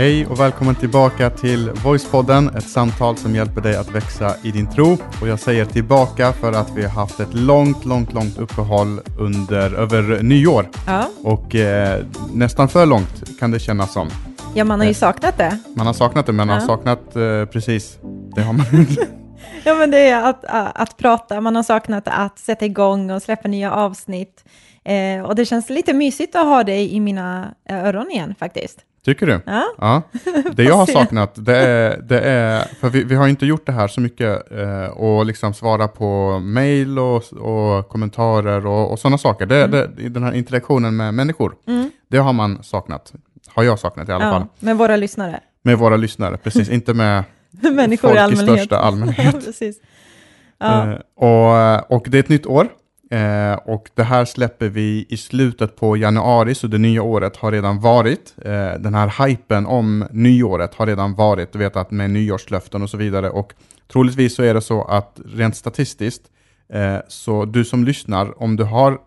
Hej och välkommen tillbaka till Voicepodden, ett samtal som hjälper dig att växa i din tro. Och jag säger tillbaka för att vi har haft ett långt, långt, långt uppehåll under, över nyår. Ja. Och eh, nästan för långt kan det kännas som. ja, man har ju saknat det. Man har saknat det, men man har Ja. saknat eh, precis, det har man Ja, men det är att, att prata, man har saknat att sätta igång och släppa nya avsnitt. Eh, och det känns lite mysigt att ha dig i mina eh, öron igen faktiskt. Tycker du? Ja, Ja, det jag har saknat, det är, det är för vi, vi har inte gjort det här så mycket eh, och liksom svara på mail och, och kommentarer och, och sådana saker. Det, det, den här interaktionen med människor, Mm. det har man saknat. Har jag saknat i alla fall. ja med våra lyssnare. Med våra lyssnare, precis. inte med Människor folk i i allmänhet. största allmänhet. Precis. Ja. Eh, och, och det är ett nytt år. Eh, och det här släpper vi i slutet på januari, så det nya året har redan varit. Eh, den här hypen om nyåret har redan varit, du vet att med nyårslöften och så vidare. Och troligtvis så är det så att rent statistiskt, eh, så du som lyssnar, om du har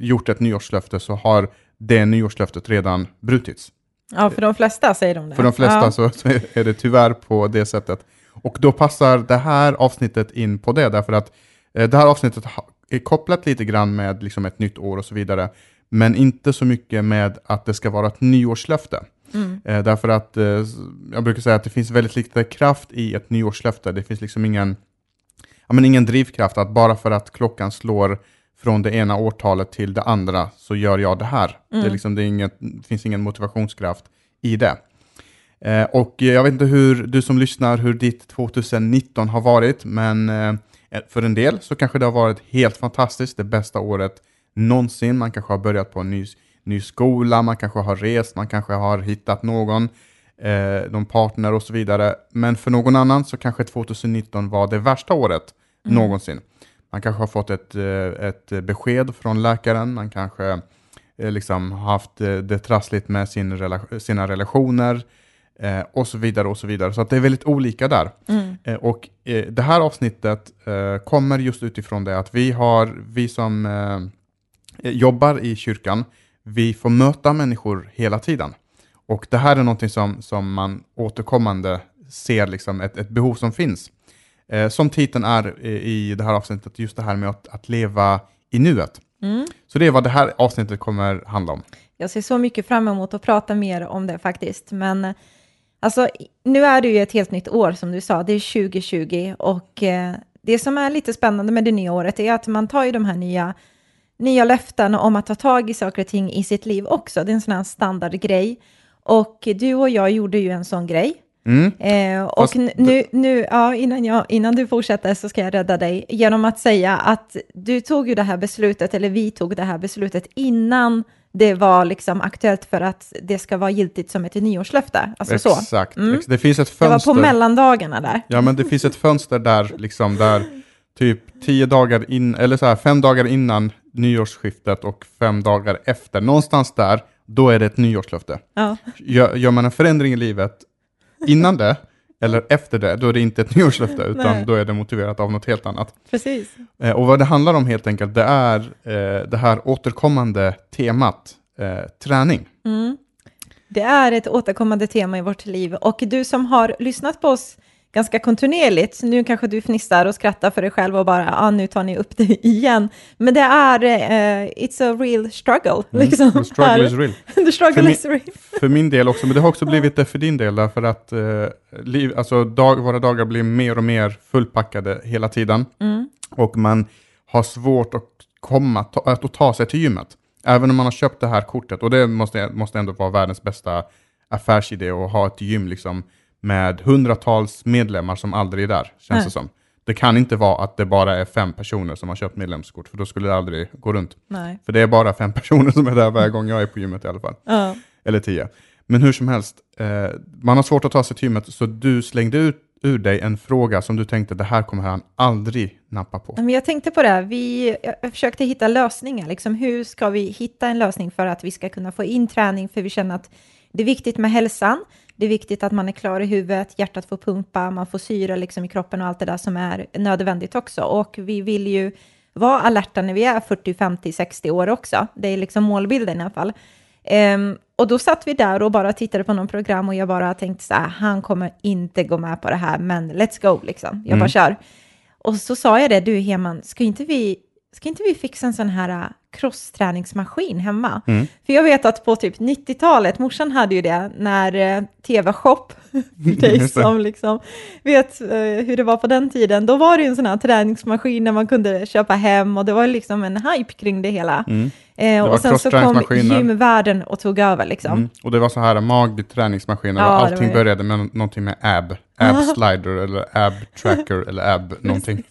gjort ett nyårslöfte så har det nyårslöftet redan brutits. ja, för de flesta säger de det. För de flesta ja. så, så är det tyvärr på det sättet. Och då passar det här avsnittet in på det, därför att eh, det här avsnittet är kopplat lite grann med liksom ett nytt år och så vidare, men inte så mycket med att det ska vara ett nyårslöfte. Mm. Eh, därför att eh, jag brukar säga att det finns väldigt lite kraft i ett nyårslöfte. Det finns liksom ingen, ja, men ingen drivkraft att bara för att klockan slår från det ena årtalet till det andra så gör jag det här. Det, är liksom, det, är inget, det finns ingen motivationskraft i det. Eh, och jag vet inte hur du som lyssnar, hur ditt 2019 har varit, men eh, för en del så kanske det har varit helt fantastiskt, det bästa året någonsin. Man kanske har börjat på en ny, ny skola, man kanske har rest, man kanske har hittat någon, eh, någon partner och så vidare. Men för någon annan så kanske 2019 var det värsta året någonsin. Man kanske har fått ett, eh, ett besked från läkaren, man kanske eh, liksom haft eh, det trassligt med sin rela- sina relationer eh, och så vidare och så vidare. Så att det är väldigt olika där. Mm. Eh, och eh, det här avsnittet eh, kommer just utifrån det att vi har, vi som eh, jobbar i kyrkan, vi får möta människor hela tiden. Och det här är någonting som, som man återkommande ser liksom ett, ett behov som finns. Eh, som titeln är eh, i det här avsnittet, just det här med att, att leva i nuet. Mm. Så det är vad det här avsnittet kommer handla om. Jag ser så mycket fram emot att prata mer om det faktiskt. Men eh, alltså, nu är det ju ett helt nytt år som du sa, det är 2020 och eh, det som är lite spännande med det nya året är att man tar ju de här nya, nya löften om att ta tag i saker och ting i sitt liv också. Det är en sån här standardgrej. Och du och jag gjorde ju en sån grej. Mm. Eh, och Fast nu, nu ja, innan, jag, innan du fortsätter så ska jag rädda dig genom att säga att du tog ju det här beslutet, eller vi tog det här beslutet innan det var liksom aktuellt för att det ska vara giltigt som ett nyårslöfte. Alltså så. Exakt. Mm. Ex- Det finns ett Det var fönster. på mellandagarna där. Ja, men det finns ett fönster där, liksom där typ tio dagar in, eller så här fem dagar innan nyårsskiftet och fem dagar efter, någonstans där, då är det ett nyårslöfte. Ja. Gör, gör man en förändring i livet innan det, eller efter det, då är det inte ett nyårslöfte, utan då är det motiverat av något helt annat. Precis. Eh, och vad det handlar om helt enkelt, det är eh, det här återkommande temat, eh, träning. Mm. Det är ett återkommande tema i vårt liv och du som har lyssnat på oss ganska kontinuerligt, nu kanske du fnissar och skrattar för dig själv och bara, ah, nu tar ni upp det igen. Men det är, eh, it's a real struggle. Liksom. Mm. The struggle is real. The struggle min- is real. För min del också, men det har också blivit det för din del, därför att eh, liv, alltså dag, våra dagar blir mer och mer fullpackade hela tiden. Mm. Och man har svårt att komma, ta, att ta sig till gymmet. Även om man har köpt det här kortet, och det måste, måste ändå vara världens bästa affärsidé att ha ett gym liksom, med hundratals medlemmar som aldrig är där, känns Nej. det som. Det kan inte vara att det bara är fem personer som har köpt medlemskort, för då skulle det aldrig gå runt. Nej. För det är bara fem personer som är där varje gång jag är på gymmet i alla fall. Ja. Eller tio. Men hur som helst, eh, man har svårt att ta sig till gymmet, så du slängde ut ur dig en fråga som du tänkte, det här kommer han aldrig nappa på. Men jag tänkte på det, vi jag försökte hitta lösningar. Liksom, hur ska vi hitta en lösning för att vi ska kunna få in träning? För vi känner att det är viktigt med hälsan. Det är viktigt att man är klar i huvudet, hjärtat får pumpa, man får syre liksom i kroppen och allt det där som är nödvändigt också. Och vi vill ju vara alerta när vi är 40, 50, 60 år också. Det är liksom målbilden i alla fall. Ehm, och då satt vi där och bara tittade på någon program och jag bara tänkte så här, han kommer inte gå med på det här, men let's go liksom. Jag bara kör. Och så sa jag det, du Heman, ska inte vi, ska inte vi fixa en sån här crossträningsmaskin hemma? För jag vet att på typ 90-talet, morsan hade ju det, när eh, TV-shop, dig det. som liksom vet eh, hur det var på den tiden, då var det ju en sån här träningsmaskin där man kunde köpa hem och det var liksom en hype kring det hela. Eh, var och sen så kom gymvärlden och tog över liksom. Mm. Och det var så här magträningsmaskiner Ja, och det allting var det. började med någonting med ab. Ab slider eller ab tracker eller ab någonting.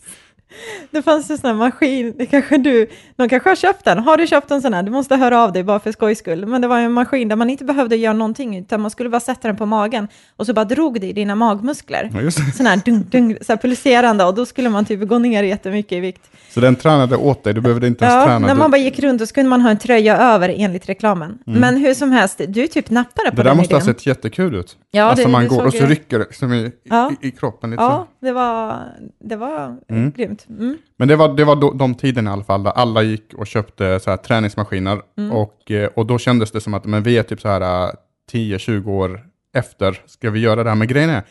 Det fanns en sån här maskin, det kanske du, de kanske har köpt den. Har du köpt en sån här? Du måste höra av dig bara för skojs skull. Men det var en maskin där man inte behövde göra någonting, utan man skulle bara sätta den på magen och så bara drog det i dina magmuskler. Ja. Sån här, dung, dung, så här pulserande och då skulle man typ gå ner jättemycket i vikt. Så den tränade åt dig, du behövde inte ens Ja, träna. när man bara gick runt och så kunde man ha en tröja över enligt reklamen. Men hur som helst, du typ nappade på Mm. det där den måste ha sett jättekul ut. Ja, alltså det- man går och så rycker det liksom i, Ja. i, i kroppen. Lite Ja, så. Det var, det var eh, grymt. Mm. Men det var, det var de tiderna i alla fall, där alla gick och köpte så här träningsmaskiner. Mm. Och, eh, och då kändes det som att men vi är typ så här eh, 10-20 år efter, ska vi göra det här? Men grejen är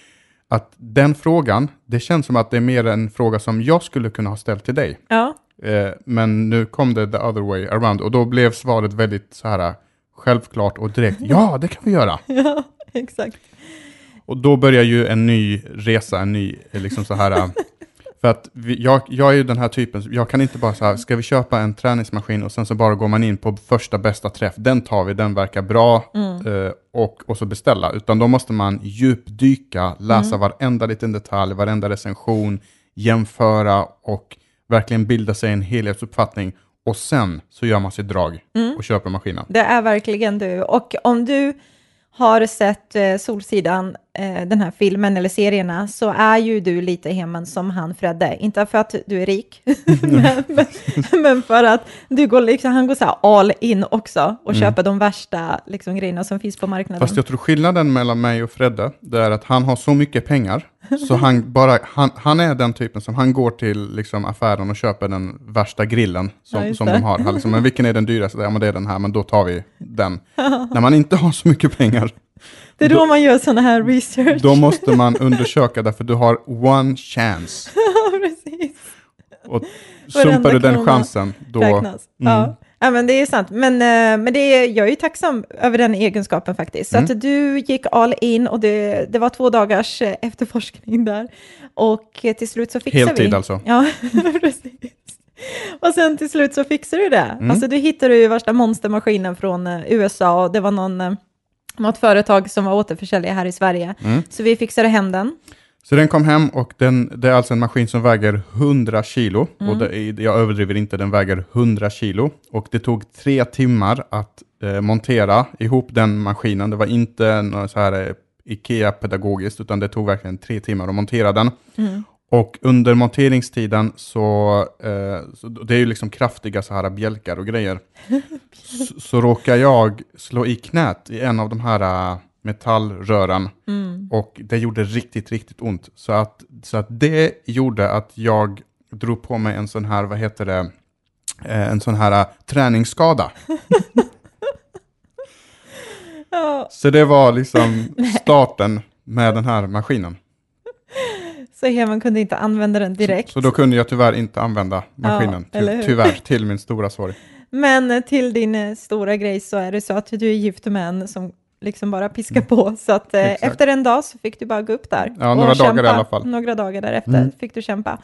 att den frågan, det känns som att det är mer en fråga som jag skulle kunna ha ställt till dig. Ja, Eh, men nu kom det the other way around och då blev svaret väldigt så här eh, självklart och direkt. Ja, det kan vi göra. ja, exakt. Och då börjar ju en ny resa, en ny, eh, liksom så här, äh, för att vi, jag, jag är ju den här typen, jag kan inte bara så här, ska vi köpa en träningsmaskin och sen så bara går man in på första bästa träff, den tar vi, den verkar bra, eh, och, och så beställa, utan då måste man djupdyka, läsa varenda liten detalj, varenda recension, jämföra och verkligen bilda sig en helhetsuppfattning, och sen så gör man sitt drag och köper maskinen. Det är verkligen du. Och om du har sett eh, Solsidan, eh, den här filmen eller serierna, så är ju du lite hemmen som han Fredde. Inte för att du är rik, men, men, men för att du går liksom, han går så här all in också och köper de värsta liksom, grejerna som finns på marknaden. Fast jag tror skillnaden mellan mig och Fredde, det är att han har så mycket pengar, så han, bara, han, han är den typen som han går till liksom, affären och köper den värsta grillen Ja, som, just som de har. Han liksom, men vilken är den dyraste? Ja, men det är den här, men då tar vi den. När man inte har så mycket pengar, det är då man gör sådana här research. då måste man undersöka, därför du har one chance. Precis. Och sumpar du den chansen, då... räknas. Ja. ja, men det är sant. Men, eh, men det är, jag är ju tacksam över den egenskapen faktiskt. Så Mm. att du gick all in och det, det var två dagars eh, efterforskning där. Och eh, till slut så fixade vi. Heltid alltså. Ja, precis. Och sen till slut så fixade du det. Mm. Alltså du hittade ju värsta monstermaskinen från USA och det var någon, något företag som var återförsäljare här i Sverige. Mm. Så vi fixade hem den. Så den kom hem och den, det är alltså en maskin som väger 100 kilo. Mm. Och det jag överdriver inte, den väger 100 kilo. Och det tog tre timmar att eh, montera ihop den maskinen. Det var inte något så här eh, Ikea-pedagogiskt, utan det tog verkligen tre timmar att montera den. Mm. Och under monteringstiden så, eh, så, det är ju liksom kraftiga så här bjälkar och grejer. så, så råkar jag slå i knät i en av de här eh, metallrören. Mm. Och det gjorde riktigt, riktigt ont. Så att, så att det gjorde att jag drog på mig en sån här, vad heter det, eh, en sån här eh, träningsskada. Så det var liksom starten med den här maskinen. Så Heman kunde inte använda den direkt. Så då kunde jag tyvärr inte använda maskinen. Ja? Ty, tyvärr, till min stora sorg. Men eh, till din eh, stora grej så är det så att du är gift med en som liksom bara piskar på. Så att eh, Mm. Efter en dag så fick du bara gå upp där. Ja, och några dagar kämpa. i alla fall. Några dagar därefter Mm. fick du kämpa.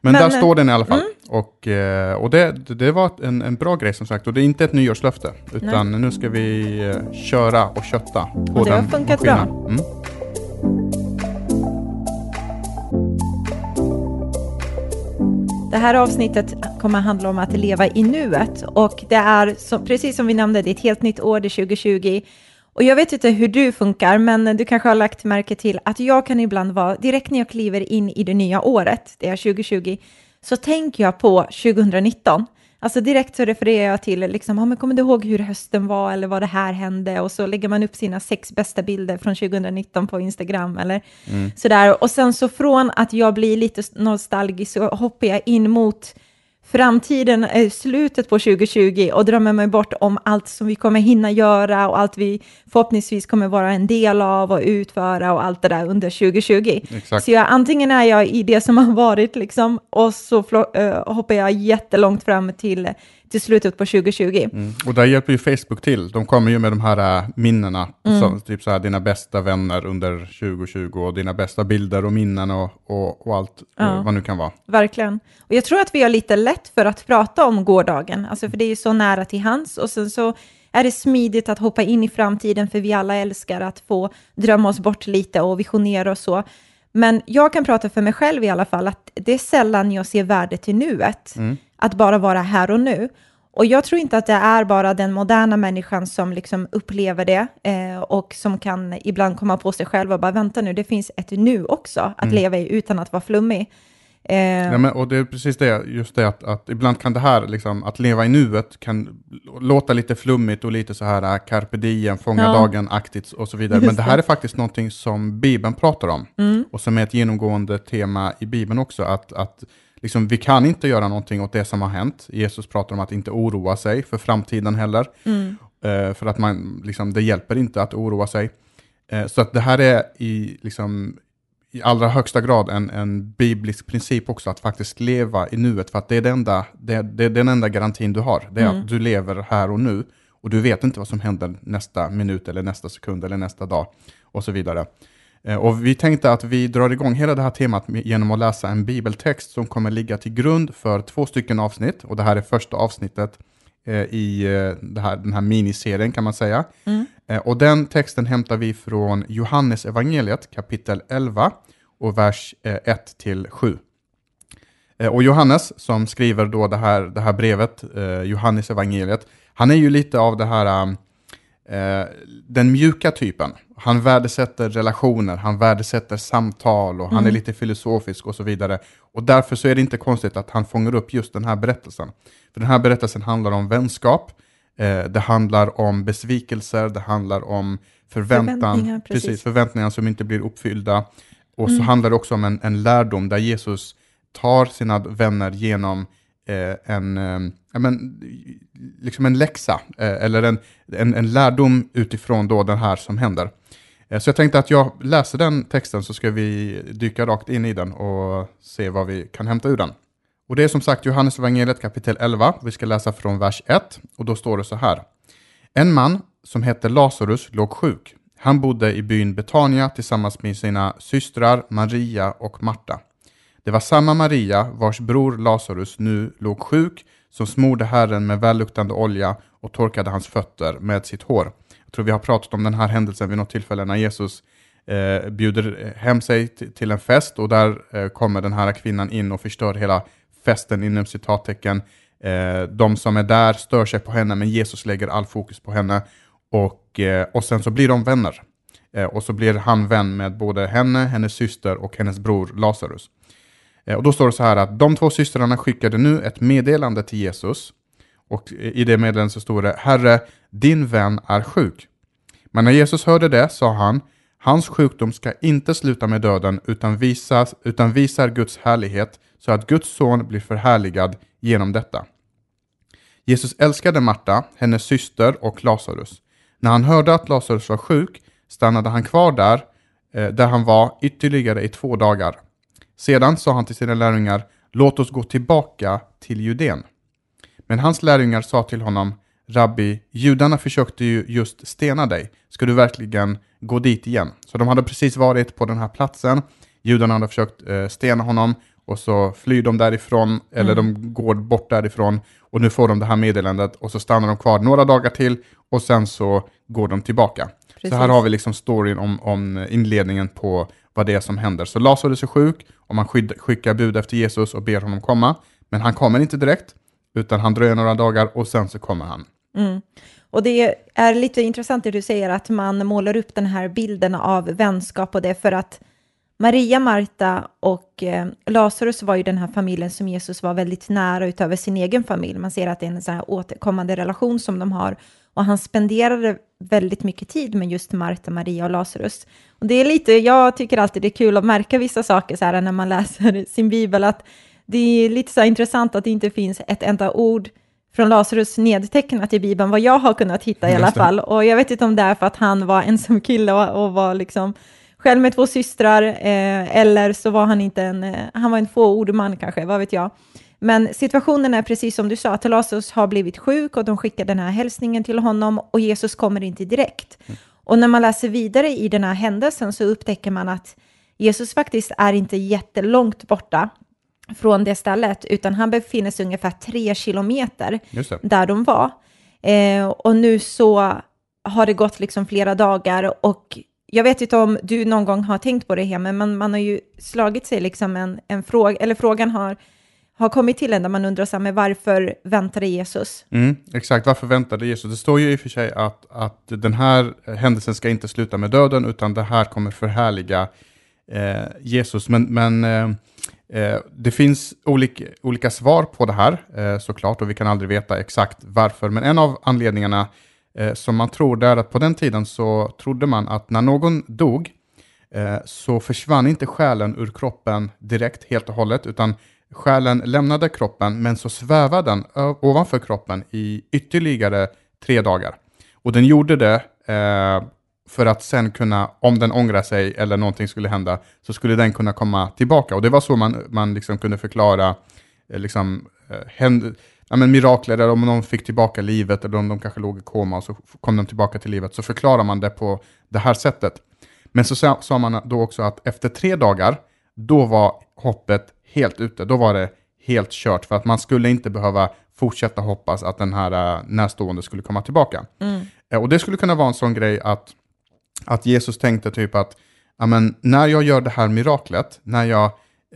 Men, Men, där eh, står den i alla fall. Och, eh, och det, det var en, en bra grej som sagt. Och det är inte ett nyårslöfte. Utan nu ska vi köra och kötta på Och det har den funkat maskinen. bra. Mm. Det här avsnittet kommer handla om att leva i nuet och det är så, precis som vi nämnde, det är ett helt nytt år, det är 2020. Och jag vet inte hur du funkar, men du kanske har lagt märke till att jag kan ibland vara, direkt när jag kliver in i det nya året, det är 2020, så tänker jag på 2019. Alltså direkt så refererar jag till, liksom, ja, men kommer du ihåg hur hösten var eller vad det här hände? Och så lägger man upp sina sex bästa bilder från 2019 på Instagram eller sådär. Och sen så från att jag blir lite nostalgisk så hoppar jag in mot framtiden är slutet på 2020 och drömmer mig bort om allt som vi kommer hinna göra och allt vi förhoppningsvis kommer vara en del av och utföra och allt det där under 2020. Exakt. Så jag, antingen är jag i det som har varit liksom och så eh, hoppar jag jättelångt fram till, till slutet på 2020. Mm. Och där hjälper ju Facebook till. De kommer ju med de här äh, minnena, som, typ så här dina bästa vänner under 2020 och dina bästa bilder och minnen och, och, och allt Ja. eh, vad nu kan vara. Verkligen. Och jag tror att vi har lite lätt för att prata om gårdagen, alltså för det är ju så nära till hands och sen så är det smidigt att hoppa in i framtiden för vi alla älskar att få drömma oss bort lite och visionera och så. Men jag kan prata för mig själv i alla fall att det är sällan jag ser värdet i nuet, att bara vara här och nu. Och jag tror inte att det är bara den moderna människan som liksom upplever det eh, och som kan ibland komma på sig själv och bara vänta nu, det finns ett nu också att leva i utan att vara flummig. Eh, Ja, men, och det är precis det, just det att, att ibland kan det här, liksom, att leva i nuet kan låta lite flummigt och lite så här äh, carpe diem, fånga Ja. dagen-aktigt och så vidare. Just Men det här det. är faktiskt någonting som Bibeln pratar om. Mm. Och som är ett genomgående tema i Bibeln också, att, att liksom, vi kan inte göra någonting åt det som har hänt. Jesus pratar om att inte oroa sig för framtiden heller. Mm. Eh, för att man, liksom, det hjälper inte att oroa sig. Eh, så att det här är i, liksom, i allra högsta grad en, en biblisk princip också, att faktiskt leva i nuet, för att det är, det enda, det, det är den enda garantin du har. Det är Mm. att du lever här och nu, och du vet inte vad som händer nästa minut, eller nästa sekund, eller nästa dag, och så vidare. Eh, Och vi tänkte att vi drar igång hela det här temat genom att läsa en bibeltext som kommer ligga till grund för två stycken avsnitt. Och det här är första avsnittet eh, i eh, här, den här miniserien kan man säga. Mm. Och den texten hämtar vi från Johannes evangeliet kapitel 11 och vers eh, 1 till 7. Eh, Och Johannes som skriver då det här, det här brevet, Johannes evangeliet, han är ju lite av det här den mjuka typen. Han värdesätter relationer, han värdesätter samtal och han är lite filosofisk och så vidare. Och därför så är det inte konstigt att han fångar upp just den här berättelsen. För den här berättelsen handlar om vänskap, eh, det handlar om besvikelser, det handlar om förväntan, Förväntningar, precis. precis. förväntningar som inte blir uppfyllda. Och så handlar det också om en, en lärdom där Jesus tar sina vänner genom Eh, en, eh, men, liksom en läxa, eh, eller en, en, en lärdom utifrån då den här som händer. Eh, så jag tänkte att jag läser den texten så ska vi dyka rakt in i den och se vad vi kan hämta ur den. Och det är som sagt Johannes evangeliet kapitel 11, vi ska läsa från vers 1, och då står det så här. En man som hette Lazarus låg sjuk. Han bodde i byn Betania tillsammans med sina systrar Maria och Marta. Det var samma Maria vars bror Lazarus nu låg sjuk som smorde Herren med välluktande olja och torkade hans fötter med sitt hår. Jag tror vi har pratat om den här händelsen vid något tillfälle när Jesus eh, bjuder hem sig till en fest och där eh, kommer den här kvinnan in och förstör hela festen inom citattecken. Eh, de som är där stör sig på henne men Jesus lägger all fokus på henne och, eh, och sen så blir de vänner. Eh, och så blir han vän med både henne, hennes syster och hennes bror Lazarus. Eh, och då står det så här att de två systrarna skickade nu ett meddelande till Jesus. Och i det meddelandet så står det Herre, din vän är sjuk. Men när Jesus hörde det sa han Hans sjukdom ska inte sluta med döden utan, visas, utan visar Guds härlighet så att Guds son blir förhärligad genom detta. Jesus älskade Marta, hennes syster och Lazarus. När han hörde att Lazarus var sjuk stannade han kvar där, eh, där han var ytterligare i två dagar. Sedan sa han till sina lärjungar, låt oss gå tillbaka till Judeen. Men hans lärjungar sa till honom, Rabbi, judarna försökte ju just stena dig. Ska du verkligen gå dit igen? Så de hade precis varit på den här platsen. Judarna hade försökt eh, stena honom och så flyr de därifrån, eller de går bort därifrån och nu får de det här meddelandet och så stannar de kvar några dagar till och sen så går de tillbaka. Precis. Så här har vi liksom storyn om, om inledningen på vad det är som händer. Så Lazarus är sjuk och man skickar bud efter Jesus och ber honom komma. Men han kommer inte direkt, utan han dröjer några dagar och sen så kommer han. Mm. Och det är lite intressant det du säger att man målar upp den här bilden av vänskap och det för att Maria, Marta och eh, Lazarus var ju den här familjen som Jesus var väldigt nära utöver sin egen familj. Man ser att det är en så här återkommande relation som de har och han spenderade väldigt mycket tid med just Marta, Maria och Lazarus. Och det är lite, jag tycker alltid det är kul att märka vissa saker så här när man läser sin bibel att det är lite så intressant att det inte finns ett enda ord från Lazarus nedtecknat i Bibeln, vad jag har kunnat hitta i alla fall. Och jag vet inte om det är för att han var ensam kille och, och var liksom själv med två systrar, eh, eller så var han inte en, eh, han var en fåordman kanske, vad vet jag. Men situationen är precis som du sa, att Lazarus har blivit sjuk och de skickar den här hälsningen till honom och Jesus kommer inte direkt. Mm. Och när man läser vidare i den här händelsen så upptäcker man att Jesus faktiskt är inte jättelångt borta från det stället, utan han befinner sig ungefär tre kilometer där de var. Eh, och nu så har det gått liksom flera dagar och jag vet inte om du någon gång har tänkt på det här, men man, man har ju slagit sig liksom en, en fråga, eller frågan har, har kommit till en där man undrar så här, men varför väntade Jesus? Mm, exakt, varför väntade Jesus? Det står ju i och för sig att, att den här händelsen ska inte sluta med döden, utan det här kommer förhärliga eh, Jesus. Men, men eh, eh det finns olika, olika svar på det här eh, såklart och vi kan aldrig veta exakt varför. Men en av anledningarna eh, som man tror är att på den tiden så trodde man att när någon dog eh, så försvann inte själen ur kroppen direkt helt och hållet utan själen lämnade kroppen men så svävade den ovanför kroppen i ytterligare tre dagar. Och den gjorde det eh, för att sen kunna, om den ångrar sig eller någonting skulle hända, så skulle den kunna komma tillbaka. Och det var så man, man liksom kunde förklara eh, liksom, eh, händ, ja, men mirakler, eller om någon fick tillbaka livet, eller om de kanske låg i koma och så kom de tillbaka till livet, så förklarar man det på det här sättet. Men så sa, sa man då också att efter tre dagar, då var hoppet helt ute, då var det helt kört, för att man skulle inte behöva fortsätta hoppas att den här uh, närstående skulle komma tillbaka. Mm. Uh, och det skulle kunna vara en sån grej att att Jesus tänkte typ att amen, när jag gör det här miraklet, när jag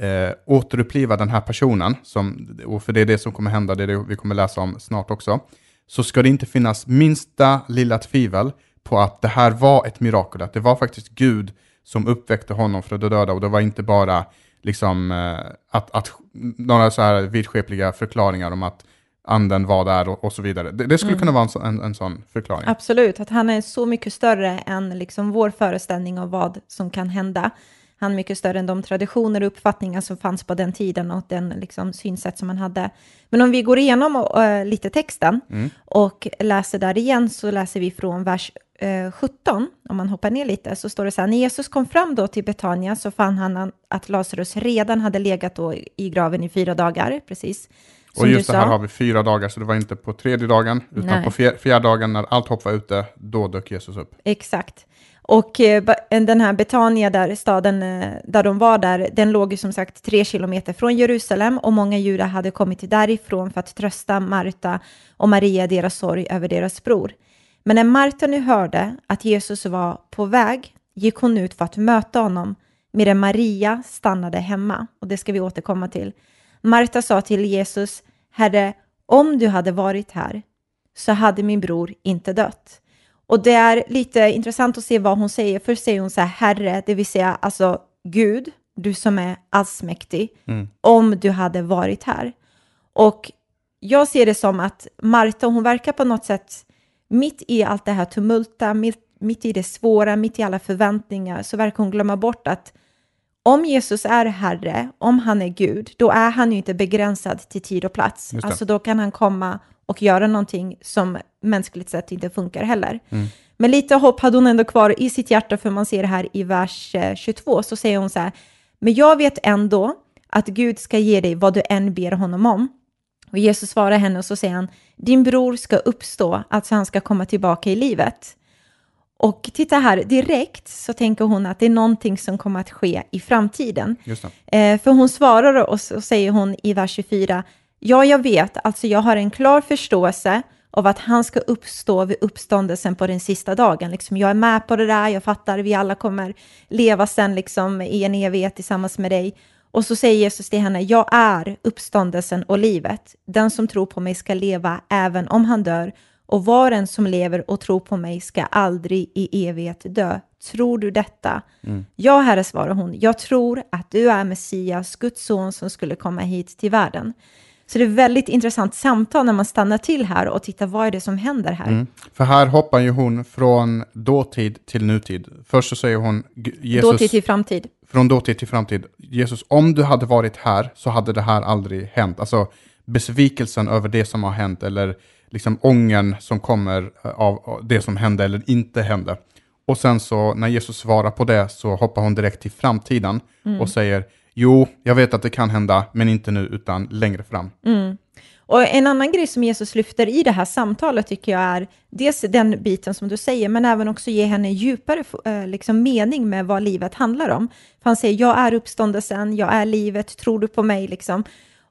eh, återupplivar den här personen, som, och för det är det som kommer hända, det är det vi kommer läsa om snart också, så ska det inte finnas minsta lilla tvivel på att det här var ett mirakel, att det var faktiskt Gud som uppväckte honom från de döda och det var inte bara liksom eh, att, att några så här vidskepliga förklaringar om att anden var där och, och så vidare. Det, det skulle mm. kunna vara en, en, en, sån förklaring. Absolut, att han är så mycket större än liksom vår föreställning av vad som kan hända. Han är mycket större än de traditioner och uppfattningar som fanns på den tiden och den liksom, synsätt som man hade. Men om vi går igenom uh, lite texten mm. och läser där igen så läser vi från vers eh, 17, om man hoppar ner lite, så står det så här, när Jesus kom fram då till Betania så fann han att Lazarus redan hade legat då i graven i fyra dagar, precis och just det här har vi fyra dagar, så det var inte på tredje dagen, utan Nej. på fjärde dagen när allt hopp var ute, då dök Jesus upp. Exakt. Och eh, den här Betania, där staden eh, där de var där, den låg ju som sagt tre kilometer från Jerusalem och många judar hade kommit därifrån för att trösta Marta och Maria deras sorg över deras bror. Men när Marta nu hörde att Jesus var på väg gick hon ut för att möta honom, medan Maria stannade hemma. Och det ska vi återkomma till. Marta sa till Jesus, Herre, om du hade varit här så hade min bror inte dött. Och det är lite intressant att se vad hon säger. Först säger hon så här, Herre, det vill säga alltså Gud, du som är allsmäktig, mm. om du hade varit här. Och jag ser det som att Marta, hon verkar på något sätt mitt i allt det här tumulta, mitt, mitt i det svåra, mitt i alla förväntningar, så verkar hon glömma bort att om Jesus är Herre, om han är Gud, då är han ju inte begränsad till tid och plats. Alltså då kan han komma och göra någonting som mänskligt sett inte funkar heller. Mm. Men lite hopp hade hon ändå kvar i sitt hjärta, för man ser det här i vers 22, eh, så säger hon så här, men jag vet ändå att Gud ska ge dig vad du än ber honom om. Och Jesus svarar henne och så säger han, din bror ska uppstå, alltså han ska komma tillbaka i livet. Och titta här, direkt så tänker hon att det är någonting som kommer att ske i framtiden. Eh, för hon svarar och så säger hon i vers 24, ja jag vet, alltså jag har en klar förståelse av att han ska uppstå vid uppståndelsen på den sista dagen. Liksom, jag är med på det där, jag fattar, vi alla kommer leva sen liksom, i en evighet tillsammans med dig. Och så säger Jesus till henne, jag är uppståndelsen och livet. Den som tror på mig ska leva även om han dör och var en som lever och tror på mig ska aldrig i evighet dö. Tror du detta? Mm. Ja, Herre, svarar hon. Jag tror att du är Messias, Guds son som skulle komma hit till världen. Så det är väldigt intressant samtal när man stannar till här och tittar vad är det som händer här. Mm. För här hoppar ju hon från dåtid till nutid. Först så säger hon Jesus... Dåtid till framtid. Från dåtid till framtid. Jesus, om du hade varit här så hade det här aldrig hänt. Alltså besvikelsen över det som har hänt eller liksom ången som kommer av det som hände eller inte hände. Och sen så när Jesus svarar på det så hoppar hon direkt till framtiden mm. och säger jo, jag vet att det kan hända, men inte nu utan längre fram. Mm. Och en annan grej som Jesus lyfter i det här samtalet tycker jag är dels den biten som du säger, men även också ge henne djupare eh, liksom, mening med vad livet handlar om. För han säger, jag är uppståndelsen, jag är livet, tror du på mig? Liksom.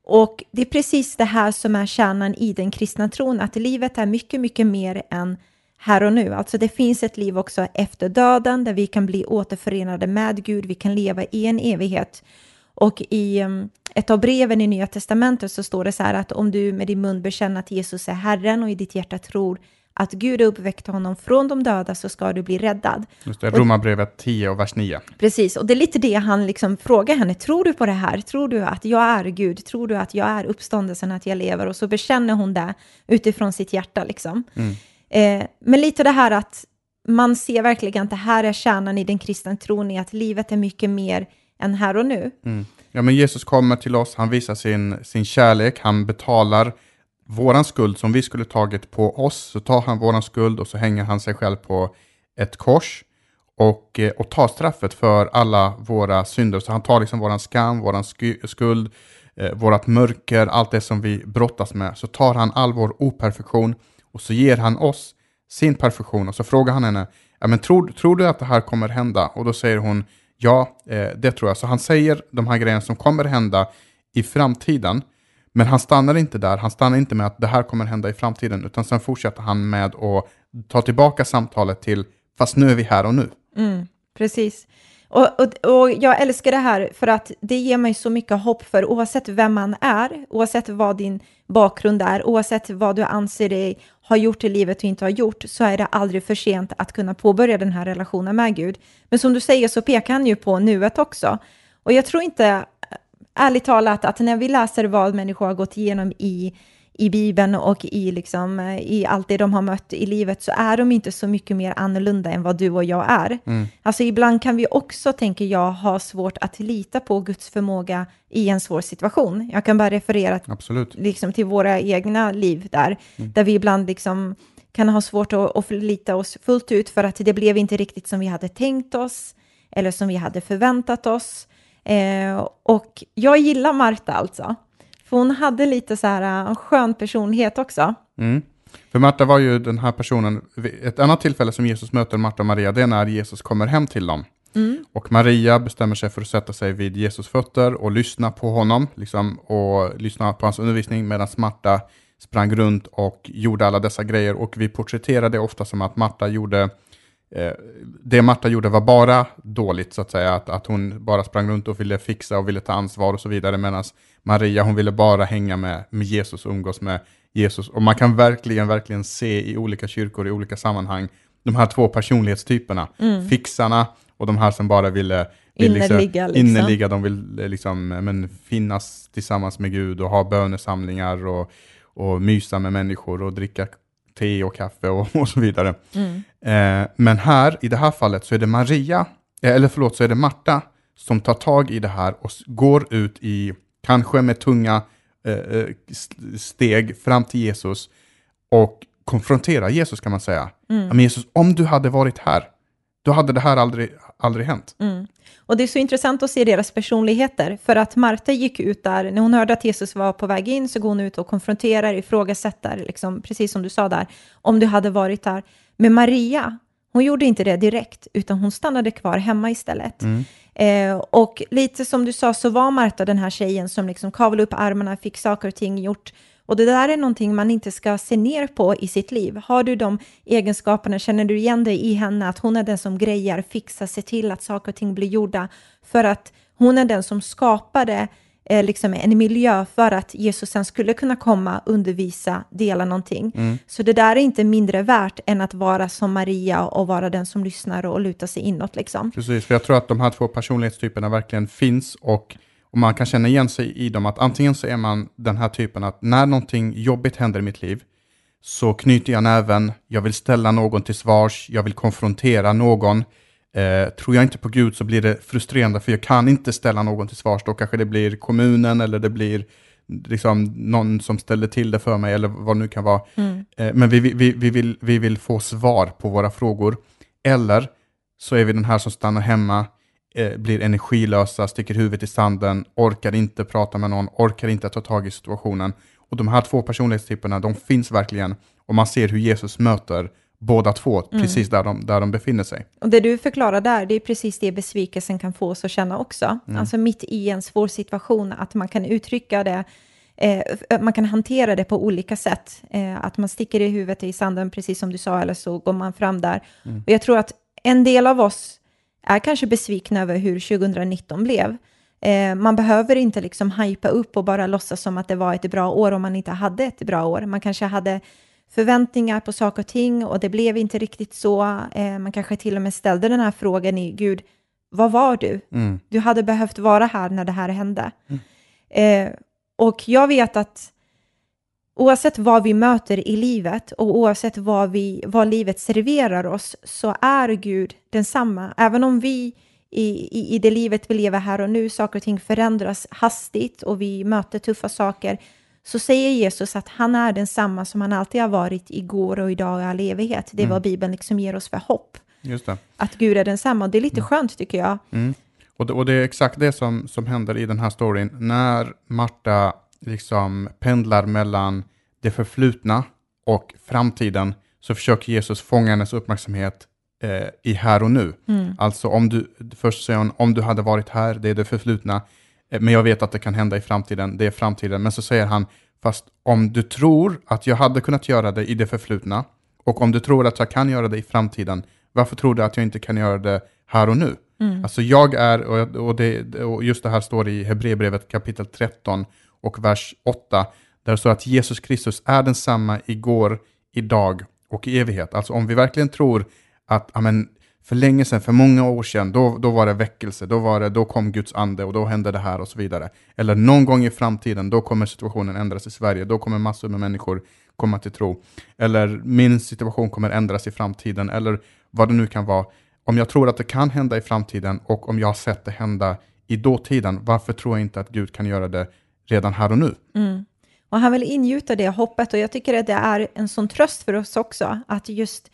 Och det är precis det här som är kärnan i den kristna tron, att livet är mycket, mycket mer än här och nu. Alltså det finns ett liv också efter döden, där vi kan bli återförenade med Gud, vi kan leva i en evighet. Och i um, ett av breven i Nya Testamentet så står det så här att om du med din mun bekänner att Jesus är Herren och i ditt hjärta tror att Gud uppväckte honom från de döda så ska du bli räddad. Just det, Romarbrevet 10 och vers 9. Precis, och det är lite det han liksom frågar henne. Tror du på det här? Tror du att jag är Gud? Tror du att jag är uppståndelsen, att jag lever? Och så bekänner hon det utifrån sitt hjärta. Liksom. Mm. Eh, men lite det här att man ser verkligen att det här är kärnan i den kristna tron, i att livet är mycket mer än här och nu. Mm. Ja, men Jesus kommer till oss, han visar sin, sin kärlek, han betalar våran skuld som vi skulle tagit på oss, så tar han våran skuld och så hänger han sig själv på ett kors och, eh, och tar straffet för alla våra synder. Så han tar liksom våran skam, våran skuld, eh, vårat mörker, allt det som vi brottas med. Så tar han all vår operfektion och så ger han oss sin perfektion och så frågar han henne, ja, men tror, tror du att det här kommer hända? Och då säger hon, ja, eh, det tror jag. Så han säger de här grejerna som kommer hända i framtiden, men han stannar inte där. Han stannar inte med att det här kommer hända i framtiden, utan sen fortsätter han med att ta tillbaka samtalet till, fast nu är vi här och nu. Mm, precis. Och, och, och, jag älskar det här för att det ger mig så mycket hopp för oavsett vem man är, oavsett vad din bakgrund är, oavsett vad du anser dig ha gjort i livet och inte har gjort, så är det aldrig för sent att kunna påbörja den här relationen med Gud. Men som du säger så pekar han ju på nuet också. Och jag tror inte, ärligt talat, att när vi läser vad människor har gått igenom i i Bibeln och i, liksom, i allt det de har mött i livet så är de inte så mycket mer annorlunda än vad du och jag är. Mm. Alltså ibland kan vi också, tänker jag, ha svårt att lita på Guds förmåga i en svår situation. Jag kan bara referera liksom, till våra egna liv där, mm. där vi ibland liksom kan ha svårt att, att förlita oss fullt ut för att det blev inte riktigt som vi hade tänkt oss eller som vi hade förväntat oss. Eh, och jag gillar Marta alltså. För hon hade lite så här äh, en skön personlighet också. Mm. För Marta var ju den här personen, ett annat tillfälle som Jesus möter Marta och Maria, det är när Jesus kommer hem till dem. Mm. Och Maria bestämmer sig för att sätta sig vid Jesus fötter och lyssna på honom, liksom, och lyssna på hans undervisning, medan Marta sprang runt och gjorde alla dessa grejer. Och vi porträtterar det ofta som att Marta gjorde Eh, det Marta gjorde var bara dåligt, så att säga. Att, att hon bara sprang runt och ville fixa och ville ta ansvar och så vidare. Medan Maria, hon ville bara hänga med, med Jesus och umgås med Jesus. Och man kan verkligen, verkligen se i olika kyrkor, i olika sammanhang, de här två personlighetstyperna. Mm. Fixarna och de här som bara ville vill liksom innerligga. Liksom, de vill eh, liksom, men, finnas tillsammans med Gud och ha bönesamlingar och, och mysa med människor och dricka te och kaffe och, och så vidare. Mm. Eh, men här, i det här fallet, så är det Maria, eh, eller förlåt, så är det Marta som tar tag i det här och går ut i, kanske med tunga eh, eh steg fram till Jesus och konfronterar Jesus kan man säga. Mm. Men Jesus, om du hade varit här, då hade det här aldrig, aldrig hänt. Mm. Och det är så intressant att se deras personligheter, för att Marta gick ut där, när hon hörde att Jesus var på väg in, så går hon ut och konfronterar, ifrågasätter, liksom, precis som du sa där, om du hade varit där. Men Maria, hon gjorde inte det direkt, utan hon stannade kvar hemma istället. Mm. Eh, och lite som du sa så var Marta den här tjejen som liksom kavlade upp armarna, fick saker och ting gjort och det där är någonting man inte ska se ner på i sitt liv. Har du de egenskaperna, känner du igen dig i henne, att hon är den som grejar, fixar, ser till att saker och ting blir gjorda, för att hon är den som skapade eh, liksom en miljö för att Jesus sen skulle kunna komma, undervisa, dela någonting. Mm. Så det där är inte mindre värt än att vara som Maria och vara den som lyssnar och lutar sig inåt. Liksom. Precis, för jag tror att de här två personlighetstyperna verkligen finns och och man kan känna igen sig i dem, att antingen så är man den här typen att när någonting jobbigt händer i mitt liv så knyter jag näven, jag vill ställa någon till svars, jag vill konfrontera någon, Eh, tror jag inte på Gud så blir det frustrerande för jag kan inte ställa någon till svars. Då kanske det blir kommunen eller det blir liksom någon som ställer till det för mig eller vad det nu kan vara. Mm. Eh, men vi, vi, vi, vi, vill, vi vill få svar på våra frågor. Eller så är vi den här som stannar hemma, eh, blir energilösa, sticker huvudet i sanden, orkar inte prata med någon, orkar inte ta tag i situationen. Och de här två personlighetstyperna, de finns verkligen. Och man ser hur Jesus möter båda två, precis där de, där de befinner sig. Och det du förklarar där, det är precis det besvikelsen kan få oss att känna också. Alltså mitt i en svår situation, att man kan uttrycka det, eh, man kan hantera det på olika sätt. Eh, att man sticker i huvudet i sanden, precis som du sa, eller så går man fram där. Och jag tror att en del av oss är kanske besvikna över hur 2019 blev. Eh, man behöver inte liksom hypa upp och bara låtsas som att det var ett bra år om man inte hade ett bra år. Man kanske hade förväntningar på saker och ting och det blev inte riktigt så. Eh, man kanske till och med ställde den här frågan i Gud, vad var du? Mm. Du hade behövt vara här när det här hände. Eh, och jag vet att oavsett vad vi möter i livet och oavsett vad, vi, vad livet serverar oss så är Gud densamma. Även om vi i, i, i det livet vi lever här och nu, saker och ting förändras hastigt och vi möter tuffa saker, så säger Jesus att han är densamma som han alltid har varit igår och idag och all evighet. Det är vad Bibeln liksom ger oss för hopp, att Gud är densamma. Det är lite skönt tycker jag. Mm. Och, det, och det är exakt det som, som händer i den här storyn. När Marta liksom pendlar mellan det förflutna och framtiden så försöker Jesus fånga hennes uppmärksamhet eh, i här och nu. Alltså om du, först säger hon, om du hade varit här, det är det förflutna, eh, men jag vet att det kan hända i framtiden, det är framtiden. Men så säger han, fast om du tror att jag hade kunnat göra det i det förflutna och om du tror att jag kan göra det i framtiden, varför tror du att jag inte kan göra det här och nu? Alltså jag är, och, det, och just det här står i Hebreerbrevet kapitel 13 och vers 8, där det står att Jesus Kristus är densamma igår, idag och i evighet. Alltså om vi verkligen tror att amen, för länge sedan, för många år sedan, då, då var det väckelse, då, var det, då kom Guds ande och då hände det här och så vidare. Eller någon gång i framtiden, då kommer situationen ändras i Sverige, då kommer massor med människor komma till tro. Eller min situation kommer ändras i framtiden, eller vad det nu kan vara. Om jag tror att det kan hända i framtiden och om jag har sett det hända i dåtiden, varför tror jag inte att Gud kan göra det redan här och nu? Och han vill ingjuta det hoppet och jag tycker att det är en sån tröst för oss också, att just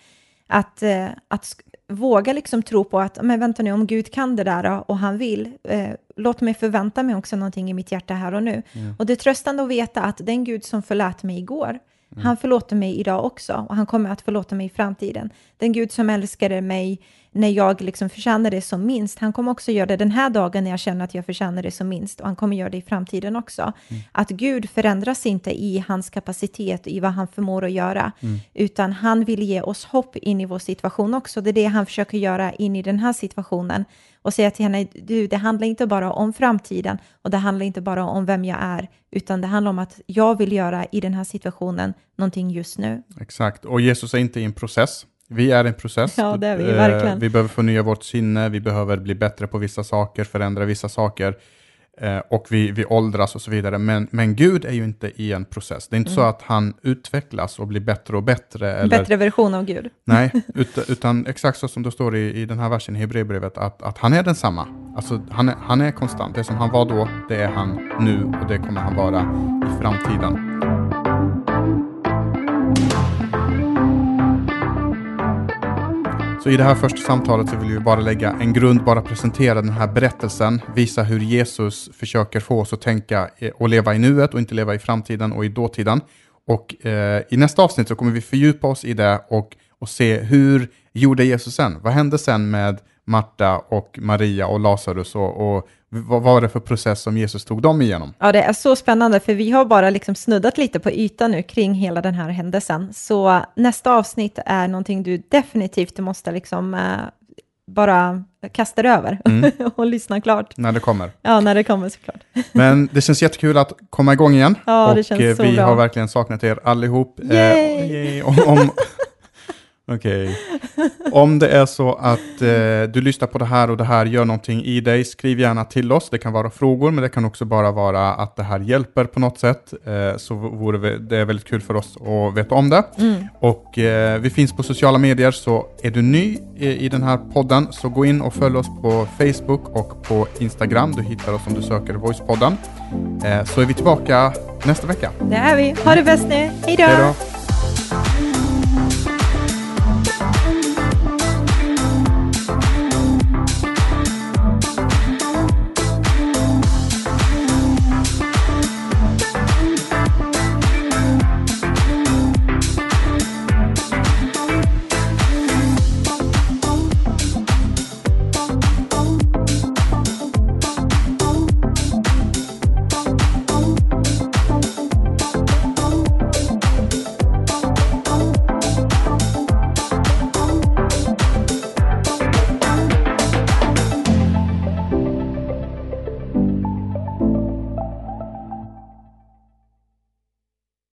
att, eh, att våga liksom tro på att, men vänta nu, om Gud kan det där och han vill, eh, låt mig förvänta mig också någonting i mitt hjärta här och nu. Och det är tröstande att veta att den Gud som förlät mig igår, han förlåter mig idag också och han kommer att förlåta mig i framtiden. Den Gud som älskade mig när jag liksom förtjänar det som minst, han kommer också göra det den här dagen när jag känner att jag förtjänar det som minst. Och han kommer göra det i framtiden också. Att Gud förändras inte i hans kapacitet, i vad han förmår att göra, utan han vill ge oss hopp in i vår situation också. Det är det han försöker göra in i den här situationen. Och säga till henne, du, det handlar inte bara om framtiden. Och det handlar inte bara om vem jag är, utan det handlar om att jag vill göra i den här situationen någonting just nu. Exakt, och Jesus är inte i en process. Vi är i en process. Ja, det är vi, Eh, verkligen. Vi behöver förnya vårt sinne, vi behöver bli bättre på vissa saker, förändra vissa saker. eh, Och vi, vi åldras och så vidare. Men, men Gud är ju inte i en process. Det är inte så att han utvecklas och blir bättre och bättre. Eller, Mm. Bättre version av Gud. Nej, utan, utan exakt så som det står i, i den här versen i Hebreerbrevet, att, att han är densamma. Alltså han är, han är konstant. Det som han var då, det är han nu och det kommer han vara i framtiden. Så i det här första samtalet så vill vi bara lägga en grund, bara presentera den här berättelsen, visa hur Jesus försöker få oss att tänka eh, och leva i nuet och inte leva i framtiden och i dåtiden. Och eh, i nästa avsnitt så kommer vi fördjupa oss i det och, och se hur gjorde Jesus sen? Vad hände sen med Marta och Maria och Lazarus och, och vad var det för process som Jesus tog dem igenom? Ja, det är så spännande, för vi har bara liksom snuddat lite på ytan nu kring hela den här händelsen. Så nästa avsnitt är någonting du definitivt måste liksom eh, bara kasta dig över och lyssna klart. När det kommer. Ja, när det kommer såklart. Men det känns jättekul att komma igång igen. Ja, det och känns eh, så vi bra. har verkligen saknat er allihop. Eh, Yay! yay. Om, om, Okej. Om det är så att eh, du lyssnar på det här och det här gör någonting i dig, skriv gärna till oss. Det kan vara frågor, men det kan också bara vara att det här hjälper på något sätt. Eh, så vore det är väldigt kul för oss att veta om det. Och eh, vi finns på sociala medier, så är du ny i, i den här podden så gå in och följ oss på Facebook och på Instagram. Du hittar oss om du söker Voicepodden. Eh, så är vi tillbaka nästa vecka. Det är vi. Ha det bäst nu. Hej då!